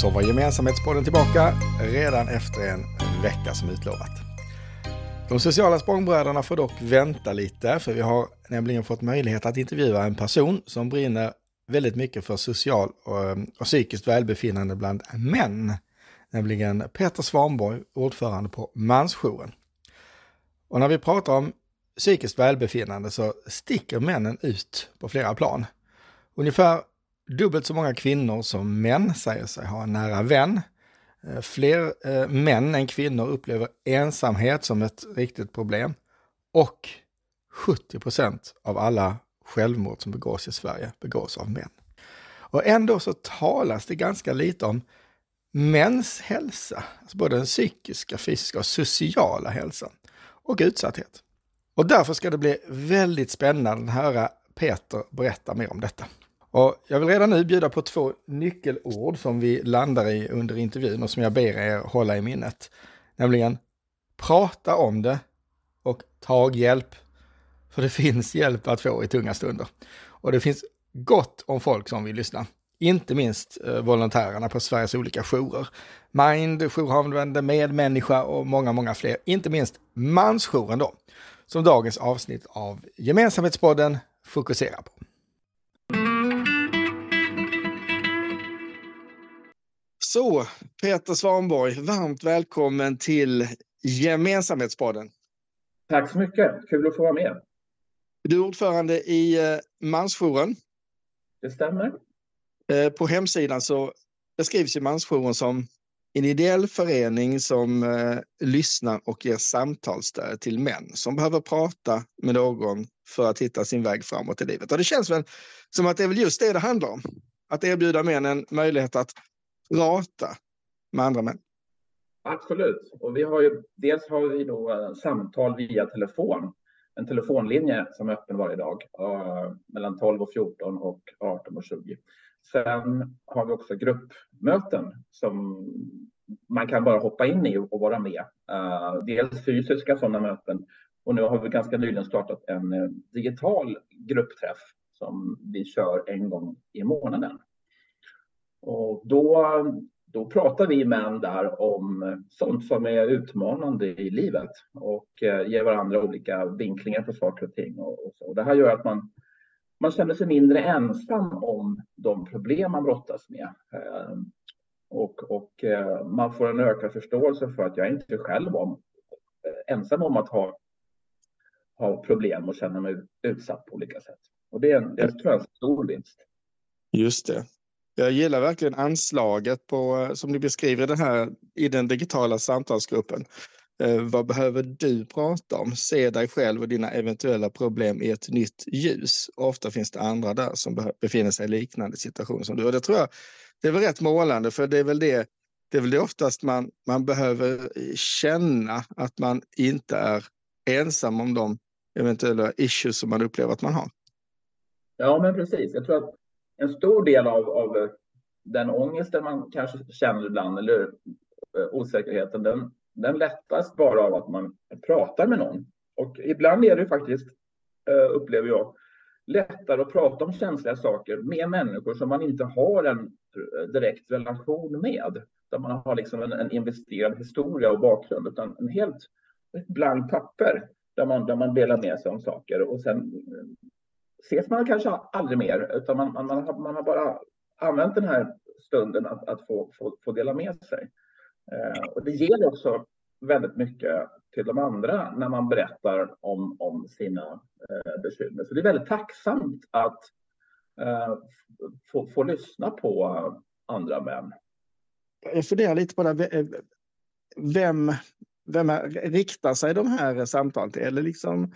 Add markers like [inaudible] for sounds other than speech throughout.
så var Gemensamhetspodden tillbaka redan efter en vecka som utlovat. De sociala språngbröderna får dock vänta lite, för vi har nämligen fått möjlighet att intervjua en person som brinner väldigt mycket för social och, och psykiskt välbefinnande bland män, nämligen Peter Svanborg, ordförande på Mansjouren. Och när vi pratar om psykiskt välbefinnande så sticker männen ut på flera plan. Ungefär dubbelt så många kvinnor som män säger sig ha en nära vän. Eh, fler eh, män än kvinnor upplever ensamhet som ett riktigt problem. Och 70 procent av alla självmord som begås i Sverige begås av män. Och ändå så talas det ganska lite om mäns hälsa, alltså både den psykiska, fysiska och sociala hälsan och utsatthet. Och därför ska det bli väldigt spännande att höra Peter berätta mer om detta. Och jag vill redan nu bjuda på två nyckelord som vi landar i under intervjun och som jag ber er hålla i minnet. Nämligen prata om det och tag hjälp. För det [laughs] finns hjälp att få i tunga stunder. Och det finns gott om folk som vill lyssna. Inte minst eh, volontärerna på Sveriges olika jourer. Mind, Jourhavande, Medmänniska och många, många fler. Inte minst Mansjouren då, som dagens avsnitt av Gemensamhetspodden fokuserar på. Så, Peter Svanborg, varmt välkommen till Gemensamhetspodden. Tack så mycket, kul att få vara med. Du är ordförande i eh, Mansjouren. Det stämmer. Eh, på hemsidan så beskrivs ju Mansjouren som en ideell förening som eh, lyssnar och ger samtalsstöd till män som behöver prata med någon för att hitta sin väg framåt i livet. Och det känns väl som att det är väl just det det handlar om. Att erbjuda män en möjlighet att prata med andra män. Absolut. Och vi har ju, dels har vi då eh, samtal via telefon. En telefonlinje som är öppen varje dag uh, mellan 12 och 14 och 18 och 20. Sen har vi också gruppmöten som man kan bara hoppa in i och vara med. Uh, dels fysiska sådana möten och nu har vi ganska nyligen startat en uh, digital gruppträff som vi kör en gång i månaden. Och då, då pratar vi män där om sånt som är utmanande i livet och eh, ger varandra olika vinklingar på saker och ting. Och, och så. Det här gör att man, man känner sig mindre ensam om de problem man brottas med. Eh, och, och eh, man får en ökad förståelse för att jag inte själv om, ensam om att ha, ha problem och känna mig utsatt på olika sätt. Och det, det tror jag är en stor vinst. Just det. Jag gillar verkligen anslaget på, eh, som ni beskriver det här i den digitala samtalsgruppen. Eh, vad behöver du prata om? Se dig själv och dina eventuella problem i ett nytt ljus. Ofta finns det andra där som befinner sig i liknande situation som du. Och det tror jag det är väl rätt målande, för det är väl det, det, är väl det oftast man, man behöver eh, känna att man inte är ensam om de eventuella issues som man upplever att man har. Ja, men precis. Jag tror att en stor del av, av den ångesten man kanske känner ibland, eller eh, osäkerheten, den, den lättas bara av att man pratar med någon. Och ibland är det faktiskt, eh, upplever jag, lättare att prata om känsliga saker med människor som man inte har en eh, direkt relation med. Där man har liksom en, en investerad historia och bakgrund, utan en helt blankt papper där man, där man delar med sig om saker och sen ses man kanske aldrig mer, utan man, man, man, har, man har bara använt den här stunden att, att få, få, få dela med sig. Eh, och det ger också väldigt mycket till de andra när man berättar om, om sina eh, bekymmer. Så det är väldigt tacksamt att eh, få, få lyssna på andra män. Jag funderar lite på det. Eh, vem, vem riktar sig de här samtalen till? Eller liksom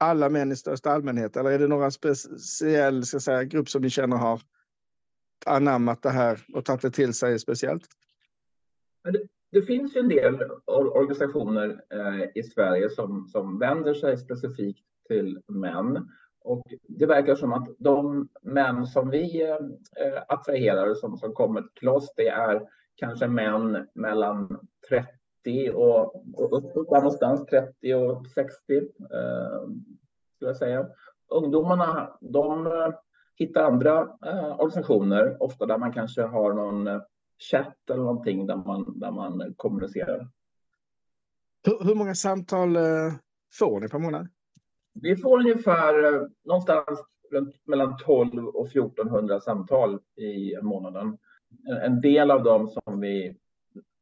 alla män i största allmänhet? Eller är det någon speciell ska säga, grupp som ni känner har anammat det här och tagit det till sig speciellt? Det, det finns ju en del organisationer eh, i Sverige som, som vänder sig specifikt till män. Och det verkar som att de män som vi eh, attraherar, som, som kommer till oss, det är kanske män mellan 30 30 och, och uppåt, någonstans 30 och 60 eh, skulle jag säga. Ungdomarna, de eh, hittar andra eh, organisationer, ofta där man kanske har någon chatt eller någonting där man, där man kommunicerar. Hur, hur många samtal eh, får ni per månad? Vi får ungefär eh, någonstans mellan 12 och 1400 samtal i månaden. En del av dem som vi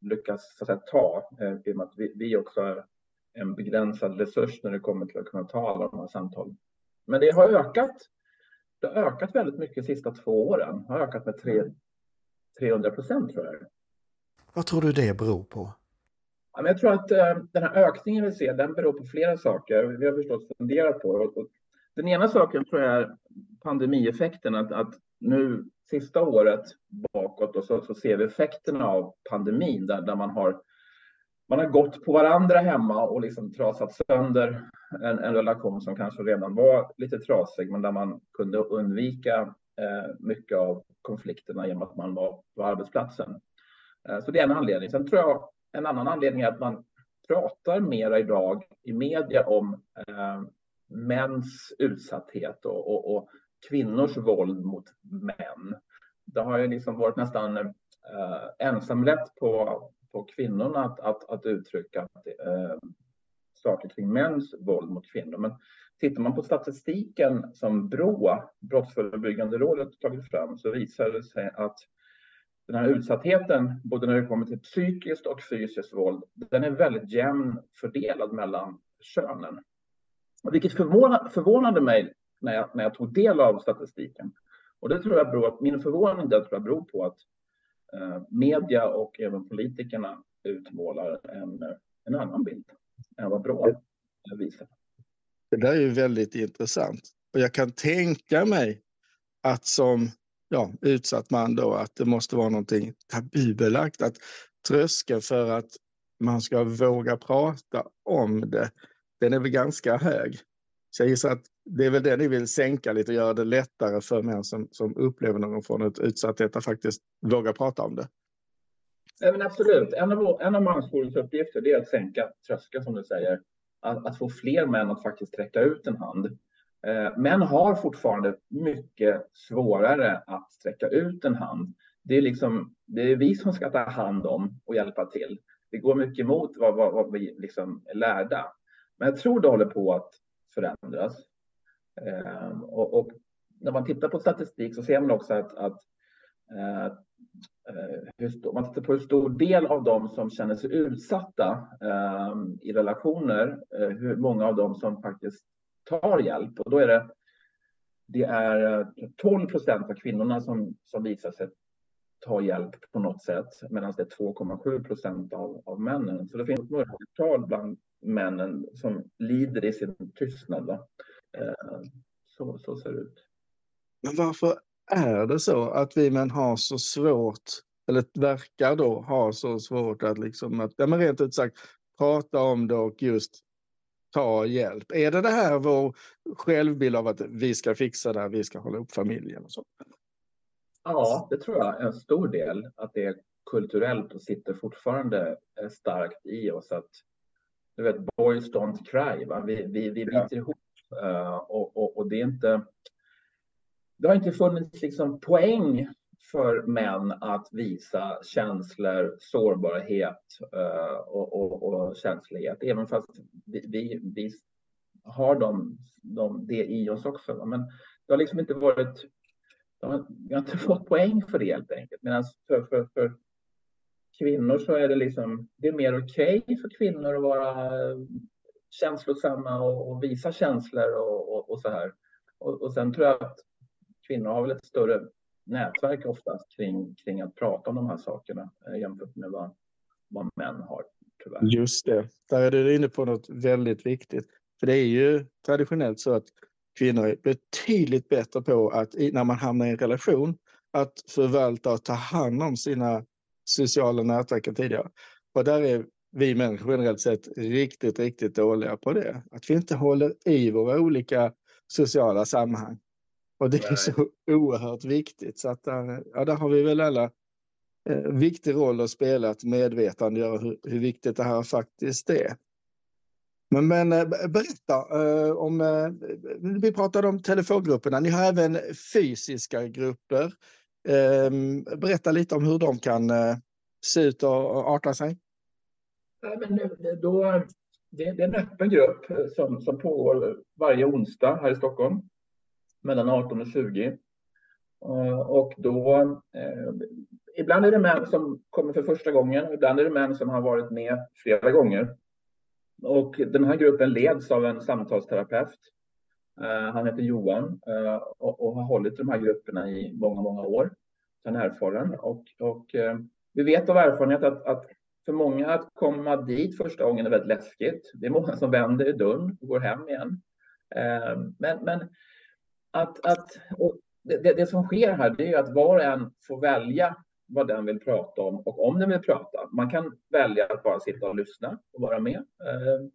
lyckas så att säga, ta, eh, i och med att vi, vi också är en begränsad resurs när det kommer till att kunna ta alla de här samtalen. Men det har ökat. Det har ökat väldigt mycket de sista två åren. Det har ökat med 3, 300 procent tror jag. Vad tror du det beror på? Jag tror att eh, den här ökningen vi ser, den beror på flera saker. Vi har förstås funderat på det. Den ena saken tror jag är pandemieffekten, att, att nu sista året bakåt och så, så ser vi effekterna av pandemin där, där man har man har gått på varandra hemma och liksom trasat sönder en, en, relation som kanske redan var lite trasig, men där man kunde undvika eh, mycket av konflikterna genom att man var på arbetsplatsen. Eh, så det är en anledning. Sen tror jag en annan anledning är att man pratar mera idag i media om eh, mäns utsatthet och, och, och, kvinnors våld mot män. Det har ju liksom varit nästan eh, ensamrätt på, på kvinnorna att, att, att uttrycka eh, saker kring mäns våld mot kvinnor. Men tittar man på statistiken som BRÅ, Brottsförebyggande rådet, tagit fram så visar det sig att den här utsattheten, både när det kommer till psykiskt och fysiskt våld, den är väldigt jämn fördelad mellan könen. Vilket förvånade mig när jag, när jag tog del av statistiken. Och det tror jag beror, min förvåning där tror jag beror på att eh, media och även politikerna utmålar en, en annan bild än vad Brå visar. Det där är ju väldigt intressant. Och jag kan tänka mig att som ja, utsatt man då, att det måste vara någonting tabubelagt. Att tröskeln för att man ska våga prata om det, den är väl ganska hög. Så jag gissar att det är väl det ni vill sänka lite och göra det lättare för män som, som upplever någon form av utsatthet att faktiskt våga prata om det. Ja, men absolut. En av, en av mansjourens uppgifter är att sänka tröskeln som du säger. Att, att, få fler män att faktiskt sträcka ut en hand. Eh, män har fortfarande mycket svårare att sträcka ut en hand. Det är, liksom, det är vi som ska ta hand om och hjälpa till. Det går mycket emot vad, vad, vad vi liksom är lärda. Men jag tror det håller på att förändras. Eh, och, och, när man tittar på statistik så ser man också att, att eh, eh hur, man tittar på hur stor del av dem som känner sig utsatta eh, i relationer, eh, hur många av dem som faktiskt tar hjälp. Och då är det, det är eh, 12 procent av kvinnorna som, som visar sig ta hjälp på något sätt, medan det är 2,7 procent av, av männen. Så det finns ett mörkertal bland männen som lider i sin tystnad. Eh, så, så ser det ut. Men varför är det så att vi män har så svårt, eller verkar då ha så svårt att liksom, att, ja men rent ut sagt, prata om det och just ta hjälp? Är det det här vår självbild av att vi ska fixa det här, vi ska hålla upp familjen och så? Ja, det tror jag en stor del, att det är kulturellt och sitter fortfarande eh, starkt i oss att du vet, boys don't cry, va? vi, vi, vi biter ihop uh, och, och, och, det är inte det har inte funnits liksom poäng för män att visa känslor, sårbarhet uh, och, och, och, känslighet, även fast vi, vi, vi har de, de, det i oss också. Men det har liksom inte varit, har, de har inte [laughs] fått poäng för det helt enkelt. Medan för, för, för kvinnor så är det liksom, det är mer okej okay för kvinnor att vara känslosamma och, och visa känslor och, och, och så här. Och, och sen tror jag att kvinnor har väl ett större nätverk oftast kring, kring att prata om de här sakerna eh, jämfört med vad, vad män har. Tyvärr. Just det, där är du inne på något väldigt viktigt. För det är ju traditionellt så att kvinnor är betydligt bättre på att när man hamnar i en relation att förvalta och ta hand om sina sociala nätverk än tidigare. Och där är vi män generellt sett riktigt, riktigt dåliga på det. Att vi inte håller i våra olika sociala sammanhang. Och det är så oerhört viktigt. Så att där, ja, där har vi väl alla eh, viktig roll att spela att medvetandegöra hur, hur viktigt det här faktiskt är. Men, men eh, berätta eh, om, eh, vi pratade om telefongrupperna, ni har även fysiska grupper. Eh, berätta lite om hur de kan eh, se ut och arta sig. Ja, men då, det, det är en öppen grupp eh, som, som pågår varje onsdag här i Stockholm mellan 18 och 20. Och då, eh, ibland är det män som kommer för första gången, ibland är det män som har varit med flera gånger. Och den här gruppen leds av en samtalsterapeut. Eh, han heter Johan eh, och, har hållit de här grupperna i många, många år. Han är erfaren och, och eh, vi vet av erfarenhet att, att för många att komma dit första gången är väldigt läskigt. Det är många som vänder i dörren och går hem igen. Men, men att, att det, det, som sker här det är att var och en får välja vad den vill prata om och om den vill prata. Man kan välja att bara sitta och lyssna och vara med. Ehm,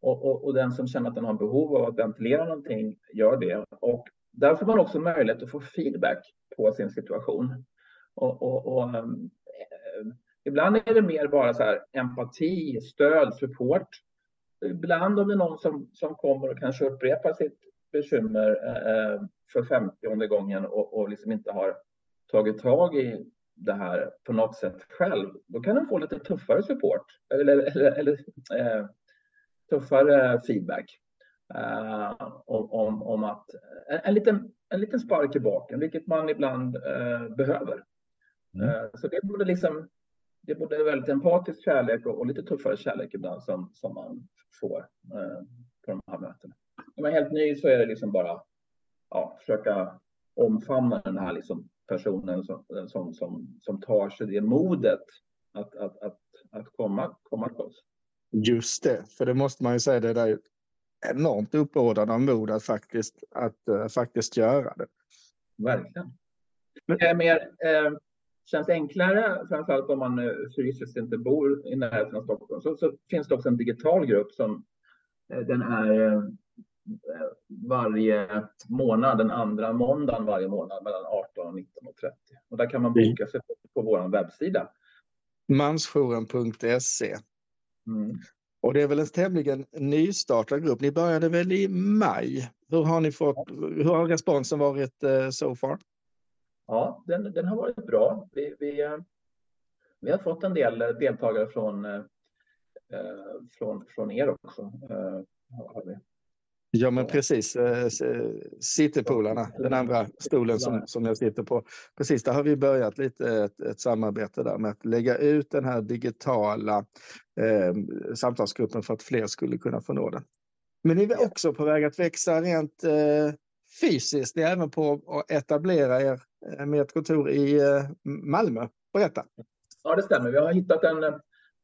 och, och, och, den som känner att den har behov av att ventilera någonting gör det. Och där får man också möjlighet att få feedback på sin situation. Och, och eh, ibland är det mer bara så här empati, stöd, support. Ibland om det är någon som, som kommer och kanske upprepar sitt bekymmer eh, eh för femtionde gången och, och liksom inte har tagit tag i det här på något sätt själv, då kan den få lite tuffare support eller, eller, eller eh, tuffare feedback eh, om, om, om, att en, en, liten, en liten spark i baken, vilket man ibland eh, behöver. Mm. Eh, så det borde liksom det är både väldigt empatisk kärlek och, och, lite tuffare kärlek ibland som, som man får eh, på de här mötena. När man är helt ny så är det liksom bara ja, försöka omfamna den här liksom personen som, som, som, som tar sig det modet att, att, att, att komma, komma till oss. Just det, för det måste man ju säga, det där enormt uppbådande av mod att faktiskt, att, uh, faktiskt göra det. Verkligen. Det är mer, eh, känns enklare, framförallt om man eh, fysiskt inte bor i närheten av Stockholm, så, så finns det också en digital grupp som eh, den är eh, varje månad, den andra måndagen varje månad mellan 18 och 19 och 30. Och där kan man boka sig på, på vår webbsida. Mansjouren.se. Mm. Och det är väl en tämligen nystartad grupp. Ni började väl i maj? Hur har ni fått, hur har responsen varit uh, so far? Ja, den, den har varit bra. Vi, vi, vi har fått en del deltagare från, uh, från, från er också. Vi. Ja, men precis. Eh, Citypolarna, den andra stolen som, som jag sitter på. Precis, där har vi börjat lite ett, ett samarbete där med att lägga ut den här digitala eh, samtalsgruppen för att fler skulle kunna få nå den. Men ni är också på väg att växa rent eh, fysiskt. Ni är även på att etablera er eh, med ett kontor i eh, Malmö. Berätta. Ja, det stämmer. Vi har hittat en eh,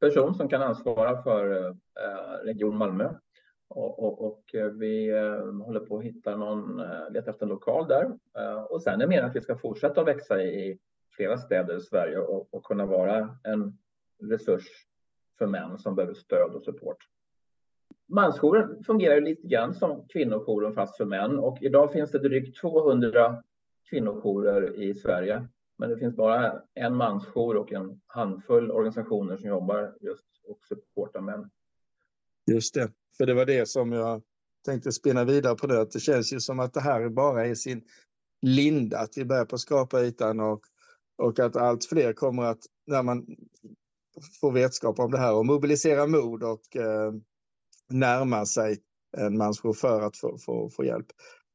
person som kan ansvara för eh, Region Malmö och, och, och, eh, vi eh, håller på att hitta någon, eh, leta efter en lokal där. Och sen är meningen att vi ska fortsätta växa i flera städer i Sverige och, och kunna vara en resurs för män som behöver stöd och support. Mansjouren fungerar lite grann som kvinnojouren fast för män och idag finns det drygt 200 kvinnojourer i Sverige. Men det finns bara en mansjour och en handfull organisationer som jobbar just och supportar män. Just det. För det var det som jag tänkte spinna vidare på det, att det känns ju som att det här bara är sin linda, att vi börjar på skapa ytan och, och att allt fler kommer att, när man får vetskap om det här och mobilisera mod och eh, närma sig en mansjour för att få, få, få hjälp.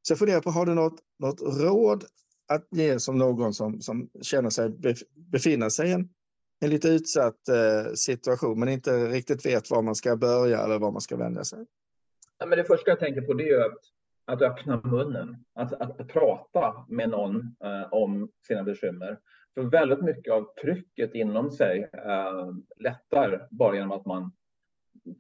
Så jag funderar på, har du något, något råd att ge som någon som, som känner sig befinna sig i en en lite utsatt eh, situation men inte riktigt vet var man ska börja eller var man ska vända sig? Ja, men det första jag tänker på det är att, att öppna munnen, att, att, att prata med någon eh, om sina bekymmer. För väldigt mycket av trycket inom sig eh, lättar bara genom att man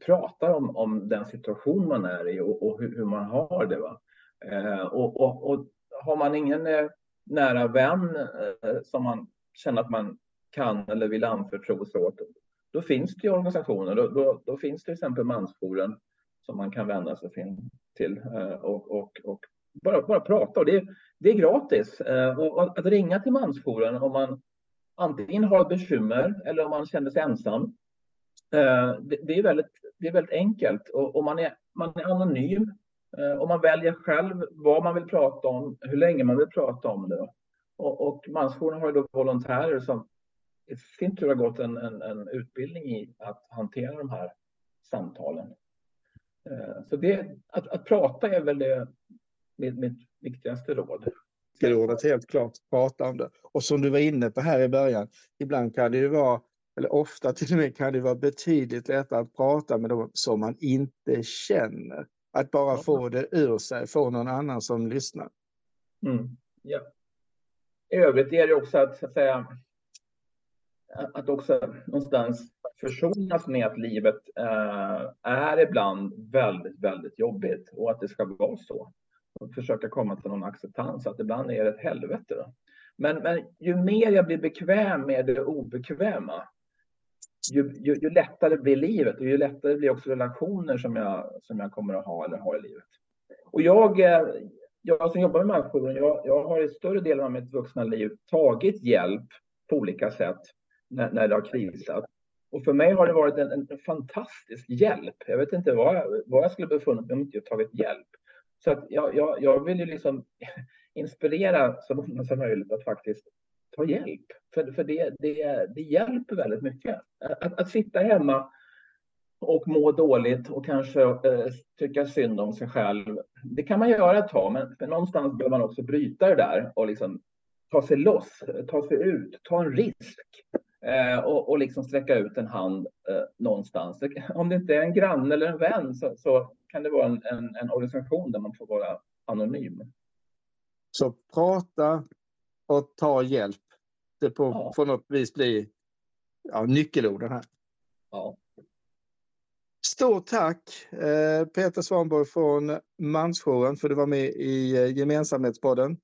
pratar om, om den situation man är i och, och hur, hur, man har det. Va? Eh, och, och, och, har man ingen eh, nära vän eh, som man känner att man kan eller vill anförtro sig åt, då finns det ju organisationer. Då, då, då, finns till exempel Mansjouren som man kan vända sig till eh, och, och, och bara, bara prata. Och det, det är gratis. Eh, och att ringa till Mansjouren om man antingen har bekymmer eller om man känner sig ensam. Eh, det, det är, väldigt, det är väldigt enkelt och, och man, är, man är anonym och man väljer själv vad man vill prata om, hur länge man vill prata om det. Och, och mansjouren har ju då volontärer som i sin tur har gått en, en, en utbildning i att hantera de här samtalen. Eh, så det, att, att prata är väl det, mitt, mitt viktigaste råd. Rådet helt klart, prata om det. Och som du var inne på här i början, ibland kan det ju vara, eller ofta till och med kan det vara betydligt lättare att prata med dem som man inte känner. Att bara få det ur sig, få någon annan som lyssnar. Mm, ja. I övrigt är det också att, så att säga, att också någonstans försonas med att livet eh, är ibland väldigt, väldigt jobbigt och att det ska vara så. Och försöka komma till någon acceptans att ibland är det ett helvete. Då. Men, men ju mer jag blir bekväm med det obekväma, ju, ju, ju, lättare blir livet och ju lättare blir också relationer som jag, som jag kommer att ha eller har i livet. Och jag, eh, jag som jobbar med människor, jag, jag har i större delen av mitt vuxna liv tagit hjälp på olika sätt när, när det har krisat. Och för mig har det varit en, en fantastisk hjälp. Jag vet inte var jag, var jag skulle befunnit mig om inte jag tagit hjälp. Så att jag, jag, jag vill ju liksom [laughs] inspirera så många som möjligt att faktiskt ta hjälp. För, för det, det, det hjälper väldigt mycket. Att, att sitta hemma och må dåligt och kanske eh, tycka synd om sig själv. Det kan man göra ett tag, men, men någonstans behöver man också bryta det där och liksom ta sig loss, ta sig ut, ta en risk eh, och, och liksom sträcka ut en hand eh, någonstans. Om det inte är en granne eller en vän så, så kan det vara en, en, en, organisation där man får vara anonym. Så prata och ta hjälp. Det på, ja. på något vis blir ja, nyckelorden här. Ja. Stort tack eh, Peter Svanborg från Mansjouren för att du var med i eh, Gemensamhetspodden.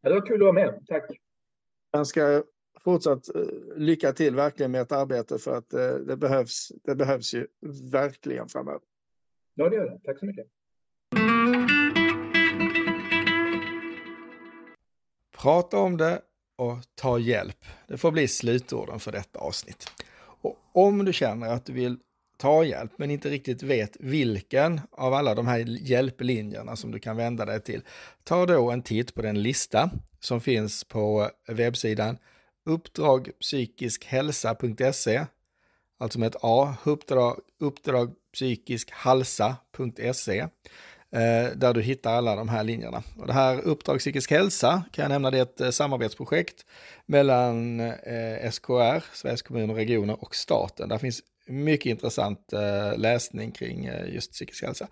Ja, det var kul att vara med. Tack. Jag önskar fortsatt eh, lycka till verkligen med ett arbete för att eh, det behövs. Det behövs ju verkligen framöver. Ja, det gör det. Tack så mycket. Prata om det och ta hjälp. Det får bli slutorden för detta avsnitt. Och om du känner att du vill ta hjälp men inte riktigt vet vilken av alla de här hjälplinjerna som du kan vända dig till, ta då en titt på den lista som finns på webbsidan uppdragpsykiskhälsa.se, alltså med ett A, uppdrag, uppdragpsykiskhalsa.se, eh, där du hittar alla de här linjerna. Och det här Uppdrag psykisk hälsa kan jag nämna det är ett eh, samarbetsprojekt mellan eh, SKR, Sveriges kommuner och regioner och staten. Där finns mycket intressant läsning kring just psykisk hälsa.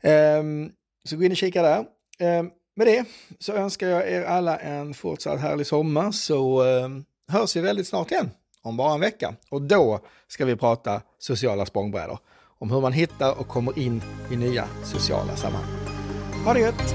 Ehm, så gå in och kika där. Ehm, med det så önskar jag er alla en fortsatt härlig sommar så eh, hörs vi väldigt snart igen om bara en vecka. Och då ska vi prata sociala språngbrädor. Om hur man hittar och kommer in i nya sociala sammanhang. Ha det gött!